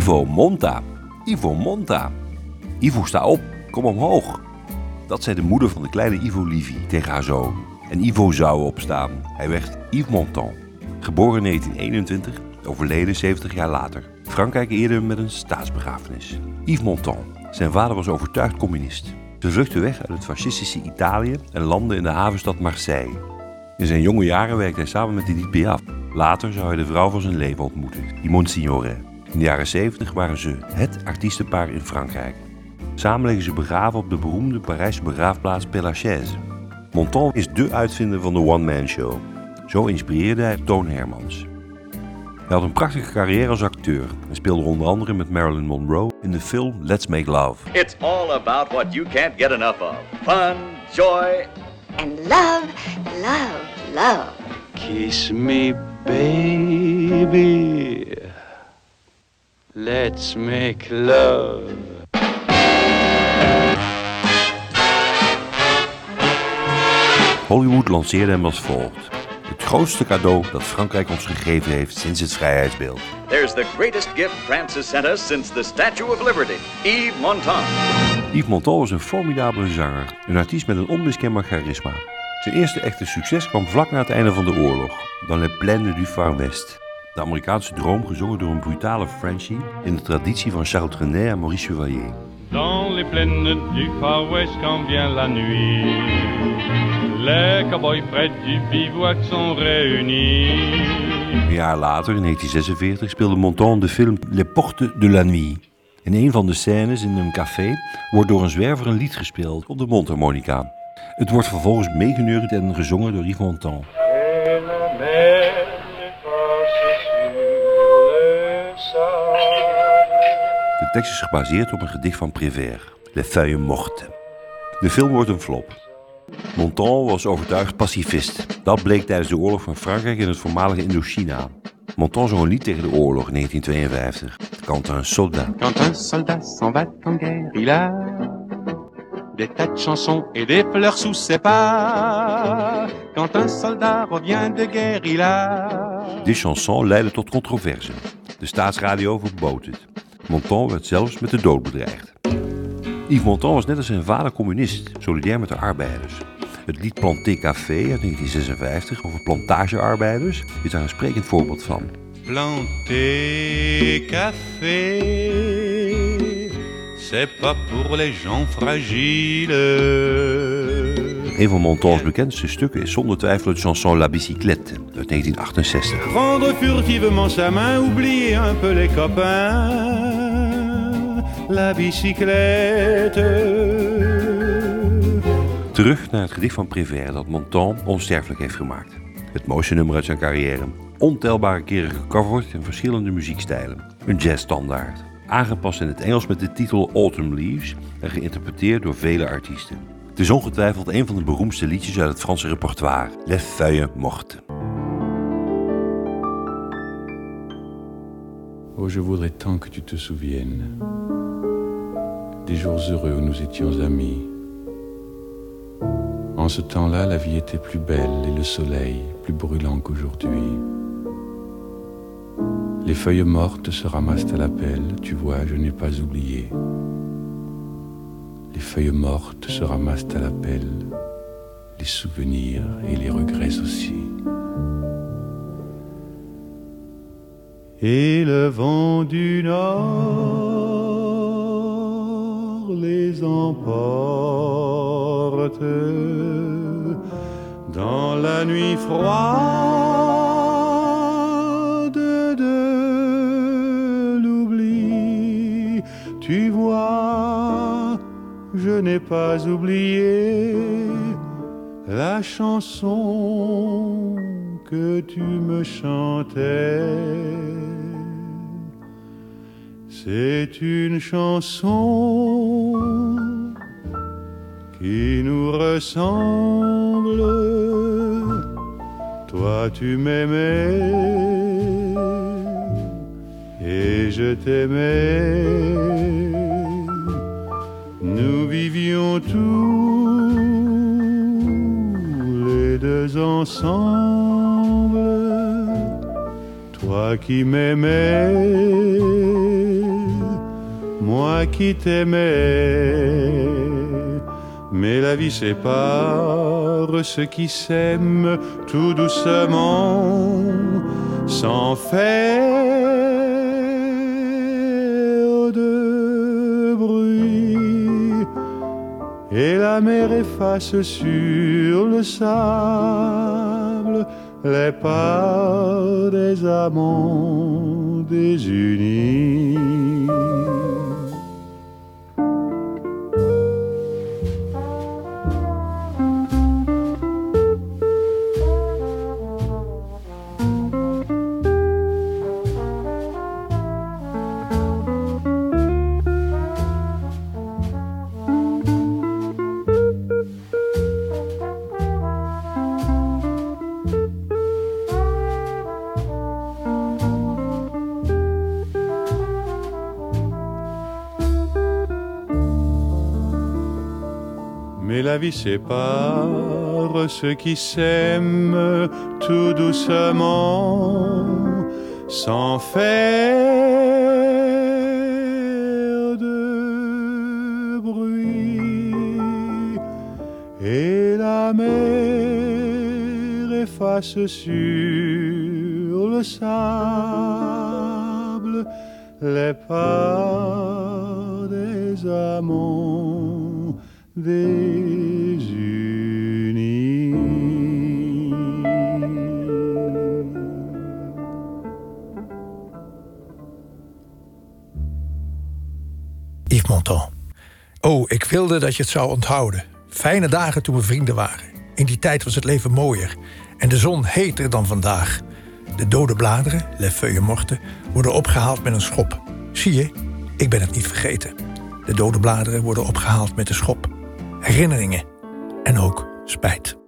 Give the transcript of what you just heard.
Ivo Monta. Ivo Monta. Ivo, sta op. Kom omhoog. Dat zei de moeder van de kleine Ivo Livy tegen haar zoon. En Ivo zou opstaan. Hij werd Yves Montand. Geboren in 1921, overleden 70 jaar later. Frankrijk eerde met een staatsbegrafenis. Yves Montand. Zijn vader was overtuigd communist. Ze vluchtte weg uit het fascistische Italië en landde in de havenstad Marseille. In zijn jonge jaren werkte hij samen met Edith Piaf. Later zou hij de vrouw van zijn leven ontmoeten, Yvonne Signoret. In de jaren 70 waren ze het artiestenpaar in Frankrijk. Samen liggen ze begraven op de beroemde Parijse begraafplaats Père Lachaise. Montand is dé uitvinder van de one-man show. Zo inspireerde hij Toon Hermans. Hij had een prachtige carrière als acteur en speelde onder andere met Marilyn Monroe in de film Let's Make Love. It's all about what you can't get enough of fun, joy, and love, love, love. Kiss me, baby. Let's make love. Hollywood lanceerde hem als volgt. Het grootste cadeau dat Frankrijk ons gegeven heeft sinds het vrijheidsbeeld. There's the greatest gift France has sent us since the Statue of Liberty, Yves Montand. Yves Montand was een formidabele zanger, een artiest met een onmiskenbaar charisma. Zijn eerste echte succes kwam vlak na het einde van de oorlog, dans les plaines du Far West. De Amerikaanse droom gezongen door een brutale Frenchie in de traditie van Charles Trenet en Maurice Chevalier. Dans les plaines du Far West quand vient la nuit, les cowboys près du bivouac sont réunis. Een jaar later, in 1946, speelde Montand de film Les Portes de la Nuit. In een van de scènes in een café wordt door een zwerver een lied gespeeld op de mondharmonica. Het wordt vervolgens meegeneurd en gezongen door Yves Montand. De tekst is gebaseerd op een gedicht van Prévert, Les Feuilles Mortes. De film wordt een flop. Montand was overtuigd pacifist. Dat bleek tijdens de oorlog van Frankrijk in het voormalige Indochina. Montand zong een lied tegen de oorlog in 1952. Quand un soldat. Quand un soldat s'en va en guerre, il a des tas de chansons et des fleurs sous ses pas. Quand un soldat revient de guerre, il a Dit chanson leidde tot controverse. De staatsradio verbood het. Montand werd zelfs met de dood bedreigd. Yves Montand was net als zijn vader communist, solidair met de arbeiders. Het lied Planté Café uit 1956 over plantagearbeiders is daar een sprekend voorbeeld van. Planter café, c'est pas pour les gens fragiles. Een van Montand's bekendste stukken is zonder twijfel het chanson La Bicyclette uit 1968. Prendre furtivement sa main, oublier un peu les copains. La bicyclette. Terug naar het gedicht van Prévert dat Montand onsterfelijk heeft gemaakt. Het mooiste nummer uit zijn carrière. Ontelbare keren gecoverd in verschillende muziekstijlen. Een jazzstandaard. Aangepast in het Engels met de titel Autumn Leaves en geïnterpreteerd door vele artiesten. Het is ongetwijfeld een van de beroemdste liedjes uit het Franse repertoire. Les Feuilles Mortes. Oh, je voudrais tant que tu te souviennes des jours heureux où nous étions amis. En ce temps-là, la vie était plus belle et le soleil plus brûlant qu'aujourd'hui. Les feuilles mortes se ramassent à la pelle, tu vois, je n'ai pas oublié. Les feuilles mortes se ramassent à la pelle, les souvenirs et les regrets aussi. Et le vent du nord les emporte dans la nuit froide de l'oubli. Tu vois, je n'ai pas oublié la chanson que tu me chantais. C'est une chanson qui nous ressemble. Toi tu m'aimais et je t'aimais. Nous vivions tous les deux ensemble. Toi qui m'aimais qui t'aimais. Mais la vie sépare ceux qui s'aiment tout doucement, sans faire de bruit. Et la mer efface sur le sable les pas des amants désunis. Mais la vie sépare ceux qui s'aiment tout doucement, sans faire de bruit. Et la mer efface sur le sable les pas des amants Yves Montand. Oh, ik wilde dat je het zou onthouden. Fijne dagen toen we vrienden waren. In die tijd was het leven mooier. En de zon heter dan vandaag. De dode bladeren, les feuilles worden opgehaald met een schop. Zie je, ik ben het niet vergeten. De dode bladeren worden opgehaald met een schop. Herinneringen en ook spijt.